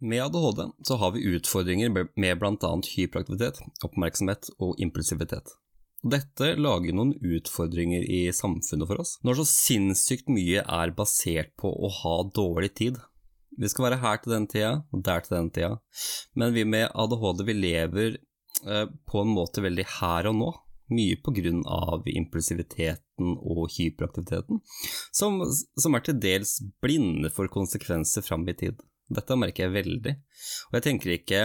Med ADHD så har vi utfordringer med bl.a. hyperaktivitet, oppmerksomhet og impulsivitet. Dette lager noen utfordringer i samfunnet for oss, når så sinnssykt mye er basert på å ha dårlig tid. Vi skal være her til den tida og der til den tida, men vi med ADHD vi lever eh, på en måte veldig her og nå, mye på grunn av impulsiviteten og hyperaktiviteten, som, som er til dels blinde for konsekvenser fram i tid. Dette merker jeg veldig, og jeg tenker ikke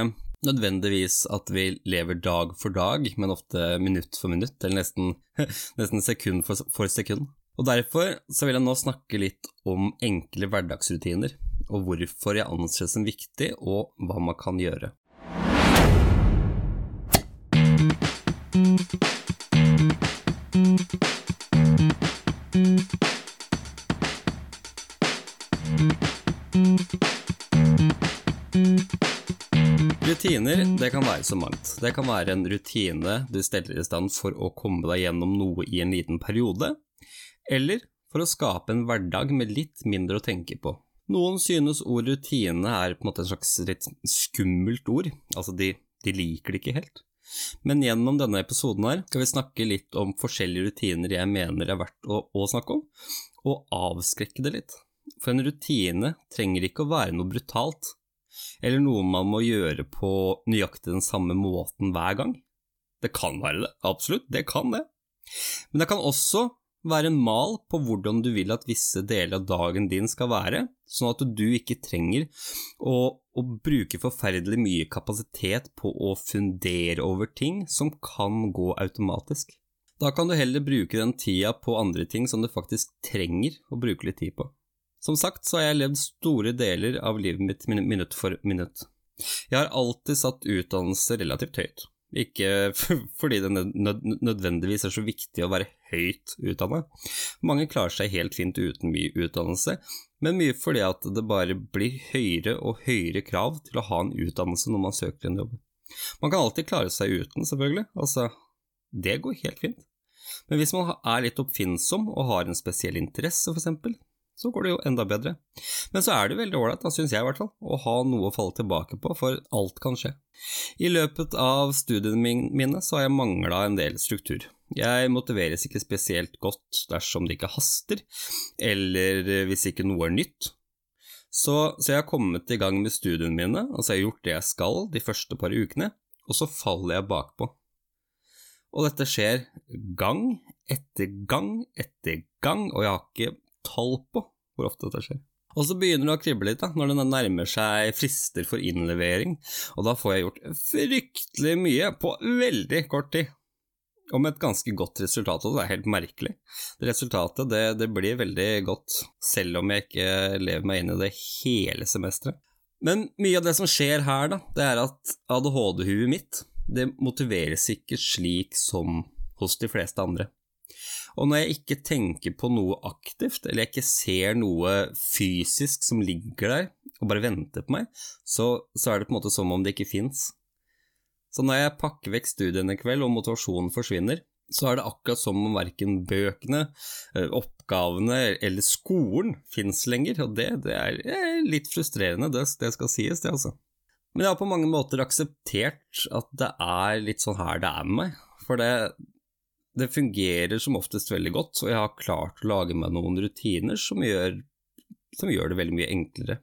nødvendigvis at vi lever dag for dag, men ofte minutt for minutt, eller nesten, nesten sekund for, for, sekund. Og Derfor så vil jeg nå snakke litt om enkle hverdagsrutiner, og hvorfor jeg anser det som viktig, og hva man kan gjøre. Rutiner det kan være så mangt. Det kan være en rutine du steller i stand for å komme deg gjennom noe i en liten periode, eller for å skape en hverdag med litt mindre å tenke på. Noen synes ord rutine er på en måte et slags litt skummelt ord, altså de, de liker det ikke helt. Men gjennom denne episoden her skal vi snakke litt om forskjellige rutiner jeg mener er verdt å, å snakke om, og avskrekke det litt. For en rutine trenger ikke å være noe brutalt, eller noe man må gjøre på nøyaktig den samme måten hver gang. Det kan være det, absolutt, det kan det. Men det kan også være en mal på hvordan du vil at visse deler av dagen din skal være, sånn at du ikke trenger å, å bruke forferdelig mye kapasitet på å fundere over ting som kan gå automatisk. Da kan du heller bruke den tida på andre ting som du faktisk trenger å bruke litt tid på. Som sagt så har jeg levd store deler av livet mitt minutt for minutt. Jeg har alltid satt utdannelse relativt høyt. Ikke fordi det nødvendigvis er så viktig å være høyt utdanna. Mange klarer seg helt fint uten mye utdannelse, men mye fordi at det bare blir høyere og høyere krav til å ha en utdannelse når man søker en jobb. Man kan alltid klare seg uten, selvfølgelig, altså, det går helt fint. Men hvis man er litt oppfinnsom og har en spesiell interesse, for eksempel, så går det jo enda bedre. Men så er det veldig ålreit, syns jeg i hvert fall, å ha noe å falle tilbake på, for alt kan skje. I løpet av studiene mine så har jeg mangla en del struktur. Jeg motiveres ikke spesielt godt dersom det ikke haster, eller hvis ikke noe er nytt. Så, så jeg har kommet i gang med studiene mine, altså jeg har gjort det jeg skal de første par ukene, og så faller jeg bakpå. Og dette skjer gang etter gang etter gang, og jeg har ikke tall på hvor ofte dette skjer. Og så begynner det å krible litt da, når det nærmer seg frister for innlevering, og da får jeg gjort fryktelig mye på veldig kort tid. Og med et ganske godt resultat, og det er helt merkelig. Det resultatet det, det blir veldig godt, selv om jeg ikke lever meg inn i det hele semesteret. Men mye av det som skjer her, da, det er at ADHD-huet mitt det motiveres ikke slik som hos de fleste andre. Og når jeg ikke tenker på noe aktivt, eller jeg ikke ser noe fysisk som ligger der og bare venter på meg, så, så er det på en måte som om det ikke fins. Så når jeg pakker vekk studiene i kveld og motivasjonen forsvinner, så er det akkurat som om verken bøkene, eh, oppgavene eller skolen fins lenger, og det, det, er litt frustrerende, det, det skal sies, det, altså. Men jeg har på mange måter akseptert at det er litt sånn her det er med meg, for det, det fungerer som oftest veldig godt, og jeg har klart å lage meg noen rutiner som gjør, som gjør det veldig mye enklere.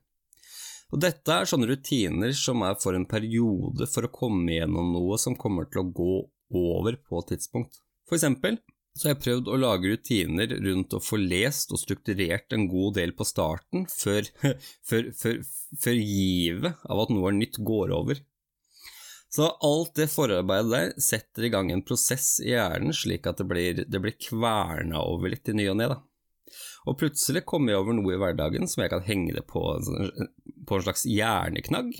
Og dette er sånne rutiner som er for en periode for å komme gjennom noe som kommer til å gå over på et tidspunkt. For eksempel så har jeg prøvd å lage rutiner rundt å få lest og strukturert en god del på starten, før, før, før, før givet av at noe nytt går over. Så alt det forarbeidet der setter i gang en prosess i hjernen slik at det blir, det blir kverna over litt i ny og ne, da. Og plutselig kommer jeg over noe i hverdagen som jeg kan henge det på, på en slags hjerneknagg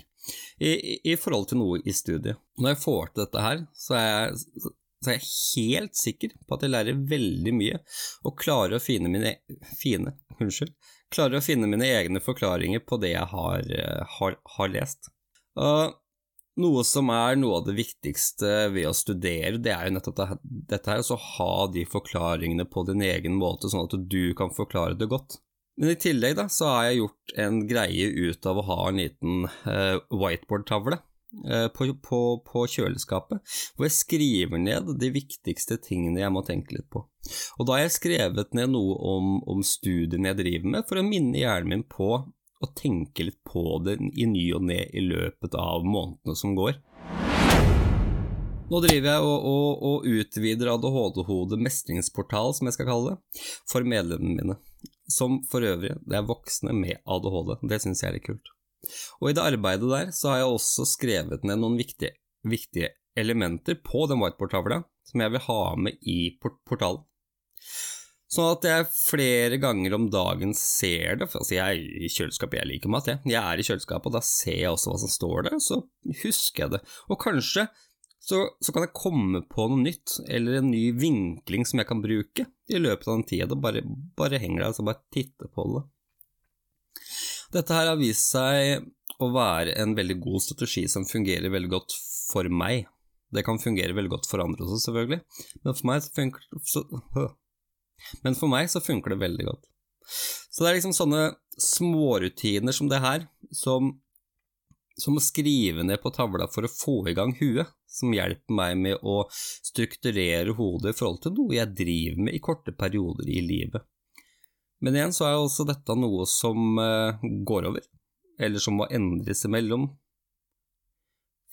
i, i, forhold til noe i studiet. Når jeg får til dette her, så er jeg, så er jeg helt sikker på at jeg lærer veldig mye, og klarer å finne mine, fine, unnskyld, klarer å finne mine egne forklaringer på det jeg har, har, har lest. Og noe som er noe av det viktigste ved å studere, det er jo nettopp dette her, å ha de forklaringene på din egen måte, sånn at du kan forklare det godt. Men i tillegg da, så har jeg gjort en greie ut av å ha en liten uh, whiteboard-tavle uh, på, på, på, kjøleskapet, hvor jeg skriver ned de viktigste tingene jeg må tenke litt på. Og da har jeg skrevet ned noe om, om studiene jeg driver med, for å minne hjernen min på å tenke litt på det i ny og ne i løpet av månedene som går. Nå driver jeg og, og, og utvider ADHD-hodet mestringsportal, som jeg skal kalle det, for medlemmene mine som for øvrig det er voksne med ADHD. Det syns jeg er litt kult. Og i det arbeidet der så har jeg også skrevet ned noen viktige, viktige elementer på den whiteboard-tavla som jeg vil ha med i port portalen. Sånn at jeg flere ganger om dagen ser det. For altså jeg er i kjøleskapet, jeg liker mat, jeg. Jeg er i kjøleskapet, og da ser jeg også hva som står der, så husker jeg det. Og kanskje så, så, kan jeg komme på noe nytt, eller en ny vinkling som jeg kan bruke i løpet av den tida. Da bare, bare henger der, så bare titte på det. Dette her har vist seg å være en veldig god strategi som fungerer veldig godt for meg. Det kan fungere veldig godt for andre også, selvfølgelig, men for meg så funker, så, men for meg så funker det veldig godt. Så det er liksom sånne smårutiner som det her, som som å skrive ned på tavla for å få i gang huet, som hjelper meg med å strukturere hodet i forhold til noe jeg driver med i korte perioder i livet. Men igjen så er også dette noe som uh, går over, eller som må endres imellom,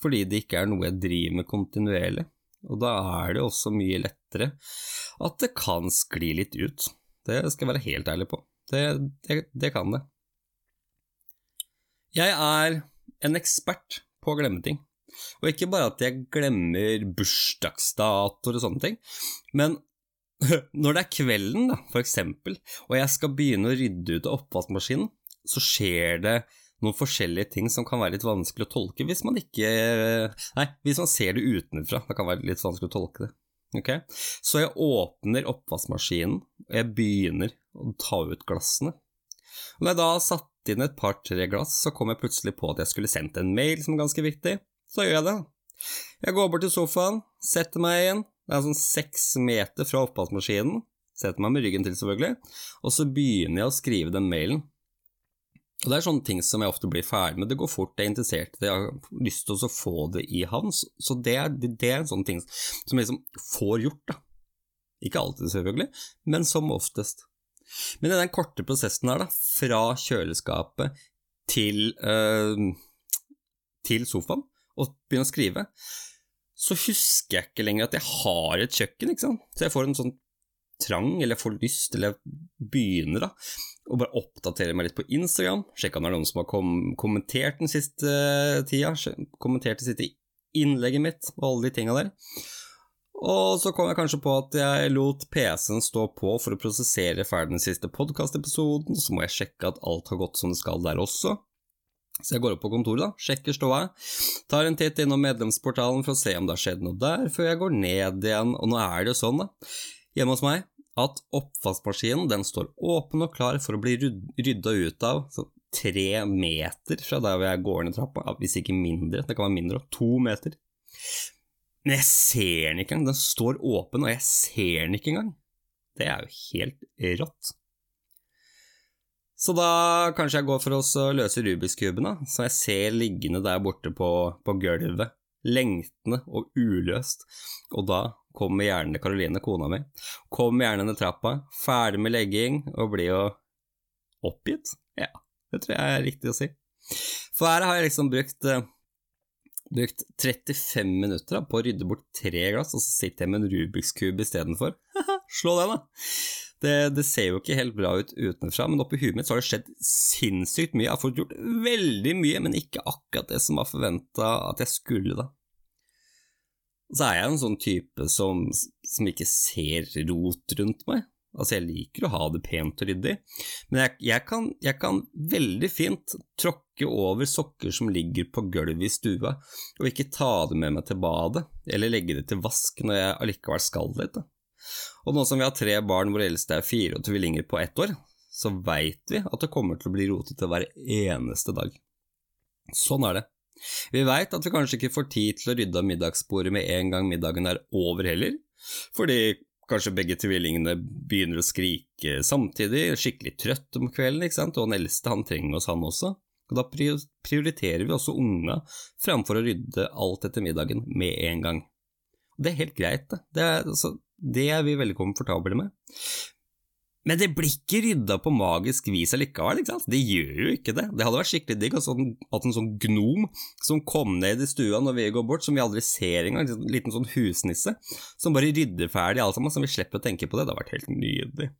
fordi det ikke er noe jeg driver med kontinuerlig, og da er det også mye lettere at det kan skli litt ut. Det skal jeg være helt ærlig på. Det, det, det kan det. Jeg er en ekspert på å glemme ting. Og ikke bare at jeg glemmer bursdagsdatoer og sånne ting, men når det er kvelden, da, for eksempel, og jeg skal begynne å rydde ut av oppvaskmaskinen, så skjer det noen forskjellige ting som kan være litt vanskelig å tolke hvis man ikke Nei, hvis man ser det utenfra. Det kan være litt vanskelig å tolke det. Ok? Så jeg åpner oppvaskmaskinen, og jeg begynner å ta ut glassene. Og når jeg da har satt inn et par-tre glass, så kom jeg plutselig på at jeg skulle sendt en mail som er ganske viktig. Så gjør jeg det. Jeg går bort til sofaen, setter meg igjen, det er sånn seks meter fra oppvaskmaskinen, setter meg med ryggen til, selvfølgelig, og så begynner jeg å skrive den mailen. Og Det er sånne ting som jeg ofte blir ferdig med. Det går fort, jeg er interessert jeg har lyst til å få det i havn. Så det er, det er en sånn ting som jeg liksom får gjort, da. Ikke alltid, selvfølgelig, men som oftest. Men i den korte prosessen her, da, fra kjøleskapet til, øh, til sofaen, og begynne å skrive, så husker jeg ikke lenger at jeg har et kjøkken, ikke sant. Så jeg får en sånn trang, eller jeg får lyst, eller jeg begynner da, å bare oppdatere meg litt på Instagram, sjekke om det er noen som har kom kommentert den siste tida, kommentert det siste innlegget mitt og alle de tinga der. Og så kom jeg kanskje på at jeg lot PC-en stå på for å prosessere ferdig den siste podkastepisoden, så må jeg sjekke at alt har gått som det skal der også. Så jeg går opp på kontoret, da, sjekker ståa, tar en titt innom medlemsportalen for å se om det har skjedd noe der, før jeg går ned igjen, og nå er det jo sånn, da, hjemme hos meg, at oppvaskmaskinen den står åpen og klar for å bli rydda ut av så tre meter fra der hvor jeg går ned trappa, hvis ikke mindre, det kan være mindre, to meter. Men jeg ser den ikke engang. Den står åpen, og jeg ser den ikke engang. Det er jo helt rått. Så da kanskje jeg går for å løse Rubiks-kuben, da, som jeg ser liggende der borte på, på gulvet, lengtende og uløst. Og da kommer gjerne Karoline, kona mi, kommer gjerne ned trappa, ferdig med legging, og blir jo oppgitt. Ja, det tror jeg er riktig å si. For her har jeg liksom brukt uh, brukt 35 minutter da, på å rydde bort tre glass, og så sitter jeg med en Rubiks kube istedenfor. Slå den, da! Det, det, ser jo ikke helt bra ut utenfra, men oppi huet mitt så har det skjedd sinnssykt mye. Jeg har fått gjort veldig mye, men ikke akkurat det som var forventa at jeg skulle, da. Så er jeg en sånn type som, som ikke ser rot rundt meg. Altså, jeg liker å ha det pent og ryddig, men jeg, jeg, kan, jeg, kan, veldig fint tråkke over sokker som ligger på gulvet i stua, og ikke ta det med meg til badet, eller legge det til vask når jeg allikevel skal dit. Og nå som vi har tre barn hvor eldste er fire og tvillinger på ett år, så veit vi at det kommer til å bli rotete hver eneste dag. Sånn er det. Vi veit at vi kanskje ikke får tid til å rydde av middagsbordet med en gang middagen er over heller, fordi Kanskje begge tvillingene begynner å skrike samtidig, skikkelig trøtt om kvelden, ikke sant, og den eldste han trenger oss, han også. Og da prioriterer vi også unga framfor å rydde alt etter middagen med en gang. Det er helt greit, det. Det er, altså, det er vi veldig komfortable med. Men det blir ikke rydda på magisk vis allikevel, ikke sant? Det gjør jo ikke det. Det hadde vært skikkelig digg altså, at en sånn gnom som kom ned i stua når vi går bort, som vi aldri ser engang, en liten sånn husnisse, som bare rydder ferdig alt sammen, så vi slipper å tenke på det. Det hadde vært helt nydelig.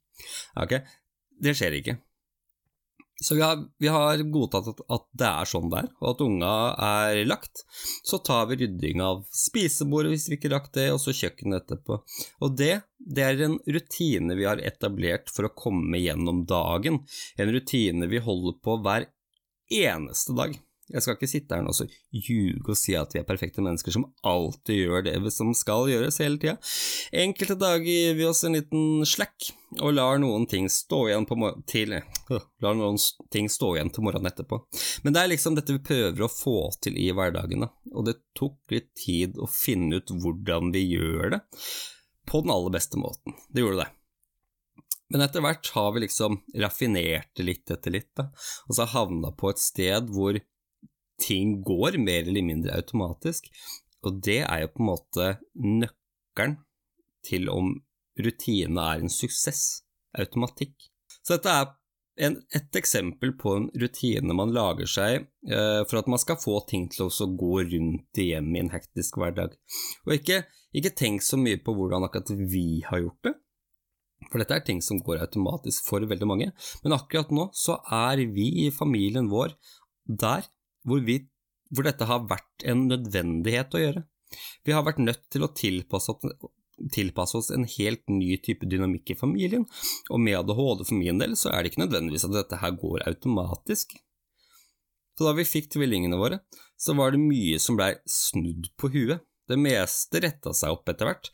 Ok, det skjer ikke. Så vi har, vi har, godtatt at, at, det er sånn det er, og at unga er lagt. Så tar vi rydding av spisebordet hvis vi ikke rakk det, og så kjøkkenet etterpå. Og det, det er en rutine vi har etablert for å komme gjennom dagen. En rutine vi holder på hver eneste dag. Jeg skal ikke sitte her nå og ljuge og si at vi er perfekte mennesker som alltid gjør det som skal gjøres hele tida. Enkelte dager gir vi oss en liten slack og lar noen ting stå igjen, til, øh, ting stå igjen til morgenen etterpå. Men det er liksom dette vi prøver å få til i hverdagene, og det tok litt tid å finne ut hvordan vi gjør det på den aller beste måten. Det gjorde det. Men etter hvert har vi liksom raffinert det litt etter litt, da, og så havna på et sted hvor ting går mer eller mindre automatisk, og det er jo på en måte nøkkelen til om rutine er en suksess, automatikk. Så dette er en, et eksempel på en rutine man lager seg eh, for at man skal få ting til å gå rundt i hjemmet i en hektisk hverdag. Og ikke, ikke tenk så mye på hvordan akkurat vi har gjort det, for dette er ting som går automatisk for veldig mange, men akkurat nå så er vi i familien vår der hvor, vi, hvor dette har vært en nødvendighet å gjøre. Vi har vært nødt til å tilpasse, tilpasse oss en helt ny type dynamikk i familien, og med ADHD for min del så er det ikke nødvendigvis at dette her går automatisk. Så da vi fikk tvillingene våre, så var det mye som blei snudd på huet. Det meste retta seg opp etter hvert,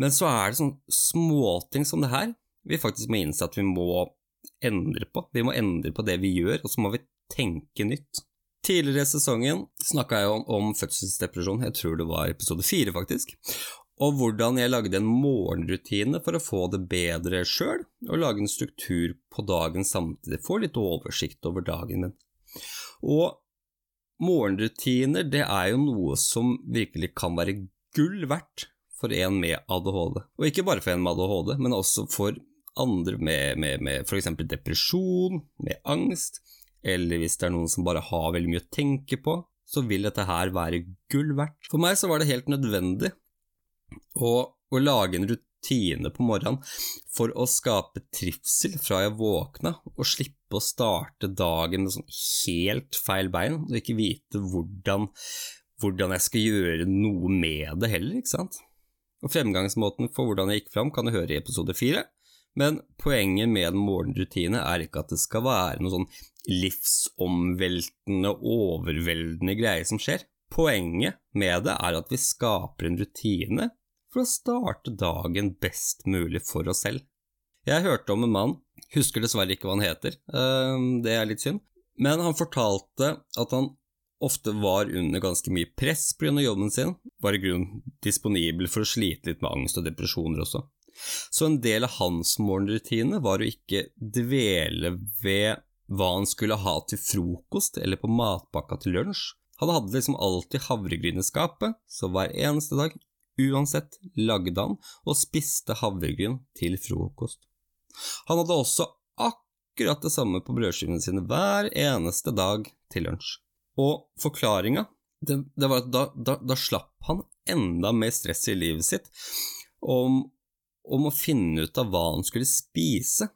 men så er det sånne småting som det her vi faktisk må innse at vi må endre på. Vi må endre på det vi gjør, og så må vi tenke nytt. Tidligere i sesongen snakka jeg om, om, fødselsdepresjon, jeg tror det var episode fire, faktisk, og hvordan jeg lagde en morgenrutine for å få det bedre sjøl, og lage en struktur på dagen samtidig, få litt oversikt over dagen min. Og morgenrutiner, det er jo noe som virkelig kan være gull verdt for en med ADHD. Og ikke bare for en med ADHD, men også for andre med, med, med f.eks. depresjon, med angst, eller hvis det er noen som bare har veldig mye å tenke på, så vil dette her være gull verdt. For meg så var det helt nødvendig å, å lage en rutine på morgenen for å skape trivsel fra jeg våkna, og slippe å starte dagen med sånn helt feil bein, og ikke vite hvordan, hvordan jeg skal gjøre noe med det heller, ikke sant. Og Fremgangsmåten for hvordan jeg gikk fram kan du høre i episode fire, men poenget med en morgenrutine er ikke at det skal være noe sånn livsomveltende, overveldende greie som skjer. Poenget med det er at vi skaper en rutine for å starte dagen best mulig for oss selv. Jeg hørte om en mann, husker dessverre ikke hva han heter, ehm, det er litt synd, men han fortalte at han ofte var under ganske mye press pga. jobben sin, var i grunnen disponibel for å slite litt med angst og depresjoner også. Så en del av hans morgenrutine var å ikke dvele ved hva han skulle ha til frokost eller på matpakka til lunsj. Han hadde liksom alltid havregryn i skapet, så hver eneste dag, uansett, lagde han og spiste havregryn til frokost. Han hadde også akkurat det samme på brødskivene sine hver eneste dag til lunsj. Og forklaringa, det, det, var at da, da, da slapp han enda mer stress i livet sitt om, om å finne ut av hva han skulle spise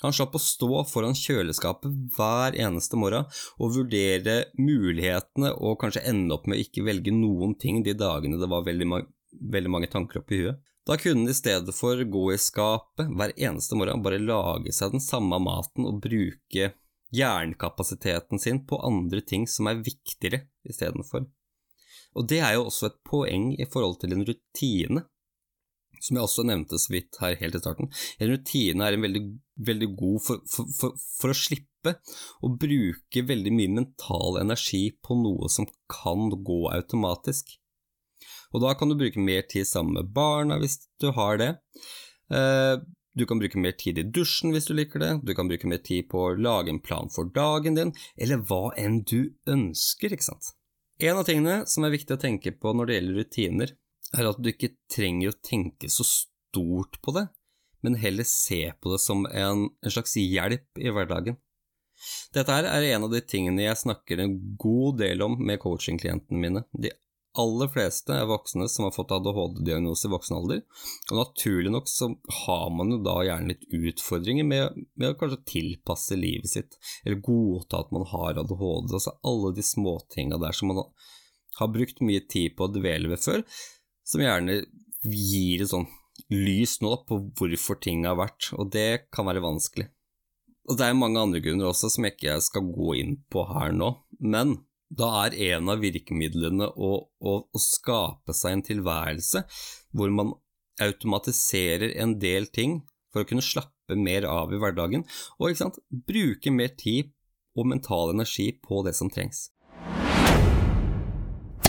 han slapp å stå foran kjøleskapet hver eneste morgen og vurdere mulighetene og kanskje ende opp med å ikke velge noen ting de dagene det var veldig, veldig mange tanker oppi huet. Da kunne de i stedet for gå i skapet hver eneste morgen bare lage seg den samme maten og bruke jernkapasiteten sin på andre ting som er viktigere istedenfor. Og det er jo også et poeng i forhold til en rutine som jeg også nevnte så vidt her helt i starten, en rutine er en veldig, veldig god for, for, for, for, å slippe å bruke veldig mye mental energi på noe som kan gå automatisk. Og da kan du bruke mer tid sammen med barna hvis du har det. Eh, du kan bruke mer tid i dusjen hvis du liker det, du kan bruke mer tid på å lage en plan for dagen din, eller hva enn du ønsker, ikke sant. En av tingene som er viktig å tenke på når det gjelder rutiner, er at du ikke trenger å tenke så stort på det, men heller se på det som en, en slags hjelp i hverdagen. Dette her er en av de tingene jeg snakker en god del om med coaching-klientene mine. De aller fleste er voksne som har fått ADHD-diagnose i voksen alder, og naturlig nok så har man jo da gjerne litt utfordringer med, med å kanskje tilpasse livet sitt, eller godta at man har ADHD, altså alle de småtinga der som man har brukt mye tid på å dvele ved før, som gjerne gir et sånn lys nå på hvorfor ting har vært, og det kan være vanskelig. Og det er mange andre grunner også som jeg ikke skal gå inn på her nå, men da er en av virkemidlene å, å, å, skape seg en tilværelse hvor man automatiserer en del ting for å kunne slappe mer av i hverdagen, og sant, bruke mer tid og mental energi på det som trengs.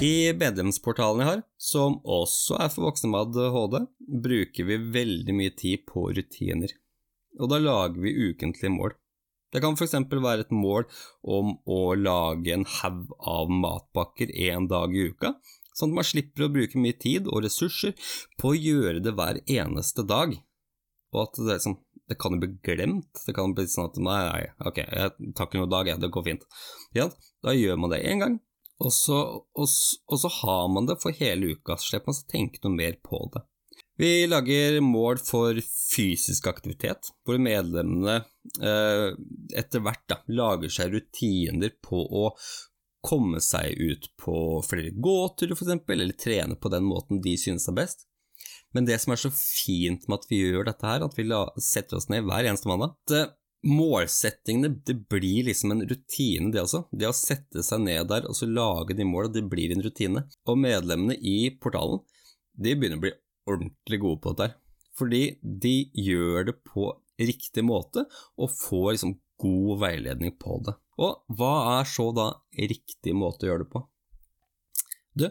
I medlemsportalen jeg har, som også er for voksne med ADHD, bruker vi veldig mye tid på rutiner, og da lager vi ukentlige mål. Det kan f.eks. være et mål om å lage en haug av matpakker én dag i uka, sånn at man slipper å bruke mye tid og ressurser på å gjøre det hver eneste dag, og at det, liksom, det kan jo bli glemt. Det kan bli sånn at nei, nei, ok, jeg tar ikke noen dag, det går fint. Ja, da gjør man det én gang, og så, og, og så, har man det for hele uka, så slipper man å tenke noe mer på det. Vi lager mål for fysisk aktivitet, hvor medlemmene eh, etter hvert da, lager seg rutiner på å komme seg ut på flere gåturer, f.eks., eller trene på den måten de synes er best. Men det som er så fint med at vi gjør dette her, at vi setter oss ned hver eneste mandag at eh, Målsettingene det blir liksom en rutine, det også. Det å sette seg ned der og så lage de målene, det blir en rutine. Og medlemmene i portalen de begynner å bli ordentlig gode på dette. Fordi de gjør det på riktig måte og får liksom god veiledning på det. Og hva er så da riktig måte å gjøre det på? Du,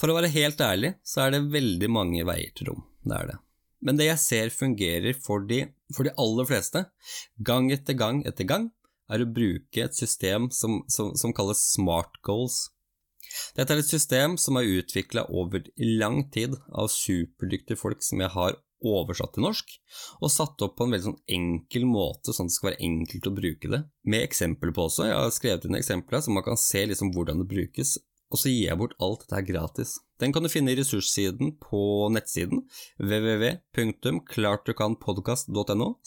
for å være helt ærlig, så er det veldig mange veier til rom. Det er det. Men det jeg ser fungerer for de, for de aller fleste, gang etter gang etter gang, er å bruke et system som, som, som kalles smart goals. Dette er et system som er utvikla over lang tid av superdyktige folk som jeg har oversatt til norsk, og satt opp på en veldig sånn enkel måte, sånn at det skal være enkelt å bruke det, med eksempler på også. Jeg har skrevet inn eksempler så man kan se liksom hvordan det brukes, og så gir jeg bort alt dette gratis. Den kan du finne i ressurssiden på nettsiden www.klartdukanpodkast.no –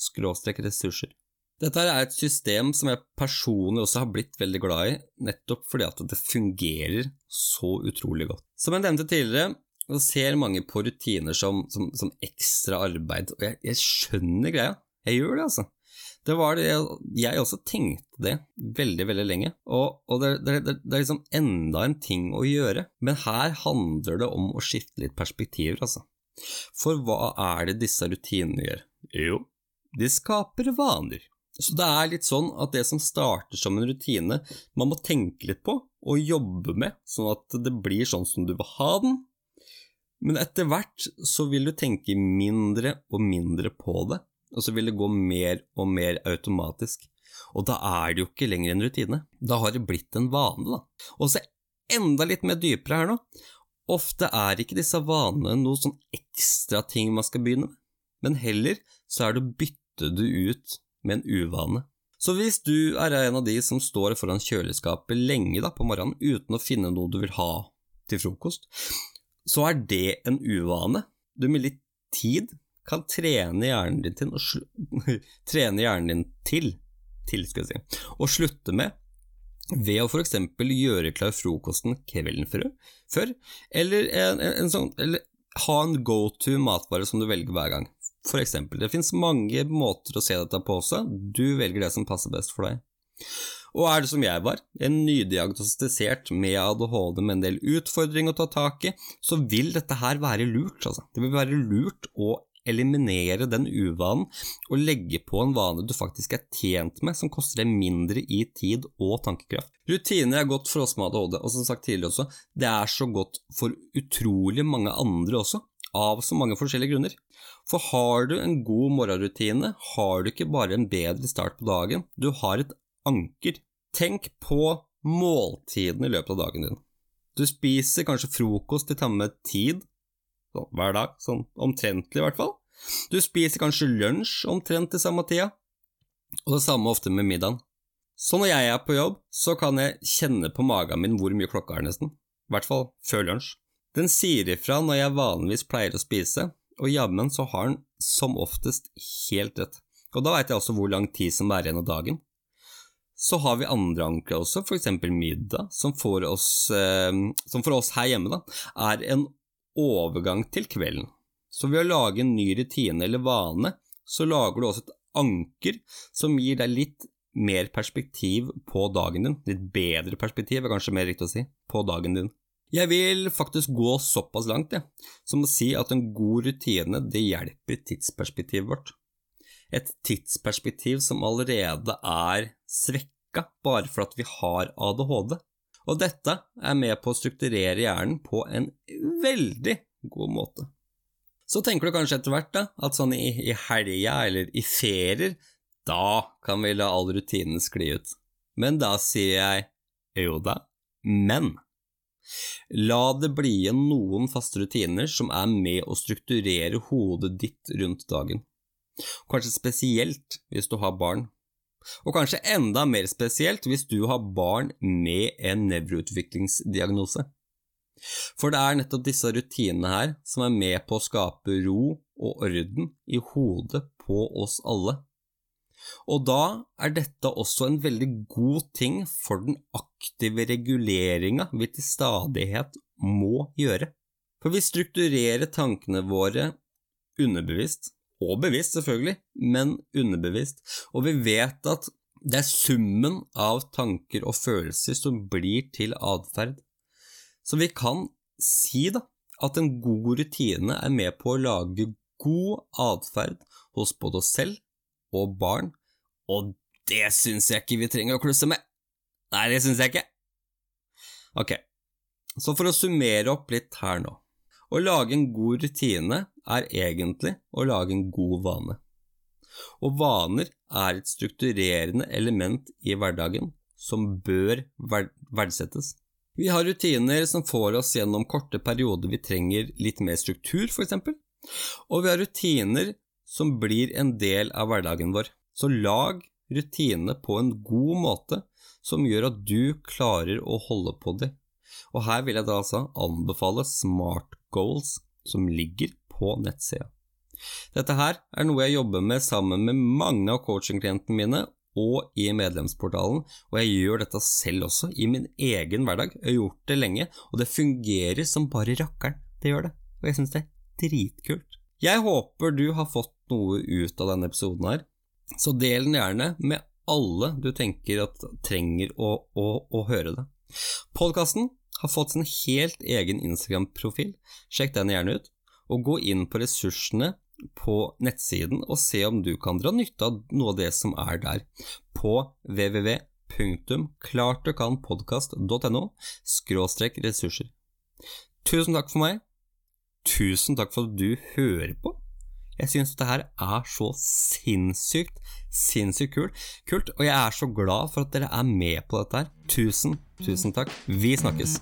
ressurser. Dette er et system som jeg personlig også har blitt veldig glad i, nettopp fordi at det fungerer så utrolig godt. Som jeg nevnte tidligere, så ser mange på rutiner som, som, som ekstra arbeid, og jeg, jeg, skjønner greia. Jeg gjør det, altså. Det var det, jeg også tenkte det veldig, veldig lenge, og, og det, det, det, det, er liksom enda en ting å gjøre, men her handler det om å skifte litt perspektiver, altså. For hva er det disse rutinene gjør? Jo, de skaper vaner. Så det er litt sånn at det som starter som en rutine, man må tenke litt på og jobbe med, sånn at det blir sånn som du vil ha den. Men etter hvert så vil du tenke mindre og mindre på det, og så vil det gå mer og mer automatisk. Og da er det jo ikke lenger en rutine, da har det blitt en vane, da. Og så enda litt mer dypere her nå. Ofte er ikke disse vanene noe sånn ekstra ting man skal begynne med, men heller så er det å bytte det ut med en uvane. Så hvis du er en av de som står foran kjøleskapet lenge da, på morgenen uten å finne noe du vil ha til frokost, så er det en uvane du med litt tid kan trene hjernen din til, trene hjernen din til, til skal jeg si, og slutte med ved å f.eks. gjøre klar frokosten kvelden før, før eller, en, en, en sånn, eller ha en go to matvare som du velger hver gang. For eksempel, det finnes mange måter å se dette på også, du velger det som passer best for deg. Og er det som jeg var, en nydiagnostisert med ADHD med en del utfordringer å ta tak i, så vil dette her være lurt, altså. Det vil være lurt å eliminere den uvanen og legge på en vane du faktisk er tjent med, som koster deg mindre i tid og tankekraft. Rutiner er godt for oss med ADHD, og som sagt tidligere også, det er så godt for utrolig mange andre også. Av så mange forskjellige grunner. For har du en god morgenrutine, har du ikke bare en bedre start på dagen, du har et anker. Tenk på måltidene i løpet av dagen din. Du spiser kanskje frokost til samme tid, sånn, hver dag, sånn omtrentlig i hvert fall. Du spiser kanskje lunsj omtrent til samme tida, og det samme ofte med middagen. Så når jeg er på jobb, så kan jeg kjenne på magen min hvor mye klokka er, nesten. I hvert fall før lunsj. Den sier ifra når jeg vanligvis pleier å spise, og jammen så har den som oftest helt rett. Og da veit jeg også hvor lang tid som er igjen av dagen. Så har vi andre ankre også, for eksempel middag, som for oss, eh, som for oss her hjemme da, er en overgang til kvelden. Så ved å lage en ny rutine eller vane, så lager du også et anker som gir deg litt mer perspektiv på dagen din. Litt bedre perspektiv, er kanskje mer riktig å si, på dagen din. Jeg vil faktisk gå såpass langt, jeg, som å si at en god rutine, det hjelper tidsperspektivet vårt et tidsperspektiv som allerede er svekka bare for at vi har ADHD. Og dette er med på å strukturere hjernen på en veldig god måte. Så tenker du kanskje etter hvert da, at sånn i, i helga eller i ferier, da kan vi la all rutinen skli ut. Men da sier jeg jo da, men la det bli igjen noen faste rutiner som er med å strukturere hodet ditt rundt dagen. Kanskje spesielt hvis du har barn. Og kanskje enda mer spesielt hvis du har barn med en nevroutviklingsdiagnose. For det er nettopp disse rutinene her som er med på å skape ro og orden i hodet på oss alle. Og da er dette også en veldig god ting for den aktive reguleringa vi til stadighet må gjøre. For vi strukturerer tankene våre underbevisst, og bevisst selvfølgelig, men underbevisst, og vi vet at det er summen av tanker og følelser som blir til atferd. Så vi kan si da at en god rutine er med på å lage god atferd hos både oss selv og barn, og det syns jeg ikke vi trenger å klusse med. Nei, det syns jeg ikke. Ok, så for å summere opp litt her nå. Å lage en god rutine er egentlig å lage en god vane. Og vaner er et strukturerende element i hverdagen som bør verdsettes. Vi har rutiner som får oss gjennom korte perioder vi trenger litt mer struktur, eksempel. Og vi har rutiner som blir en del av hverdagen vår. Så lag rutinene på en god måte som gjør at du klarer å holde på dem. Og her vil jeg da altså anbefale Smart Goals, som ligger på nettsida. Dette her er noe jeg jobber med sammen med mange av coachingklientene mine og i medlemsportalen, og jeg gjør dette selv også, i min egen hverdag. Jeg har gjort det lenge, og det fungerer som bare rakkeren. Det gjør det, og jeg synes det er dritkult. Jeg håper du har fått noe ut av denne episoden her, så del den gjerne med alle du tenker at trenger å, å, å høre det. Podkasten har fått sin helt egen Instagram-profil, sjekk den gjerne ut, og gå inn på ressursene på nettsiden og se om du kan dra nytte av noe av det som er der, på www.klartdukanpodkast.no ressurser. Tusen takk for meg. Tusen takk for at du hører på. Jeg syns dette her er så sinnssykt, sinnssykt kult, kult, og jeg er så glad for at dere er med på dette her. Tusen, tusen takk. Vi snakkes.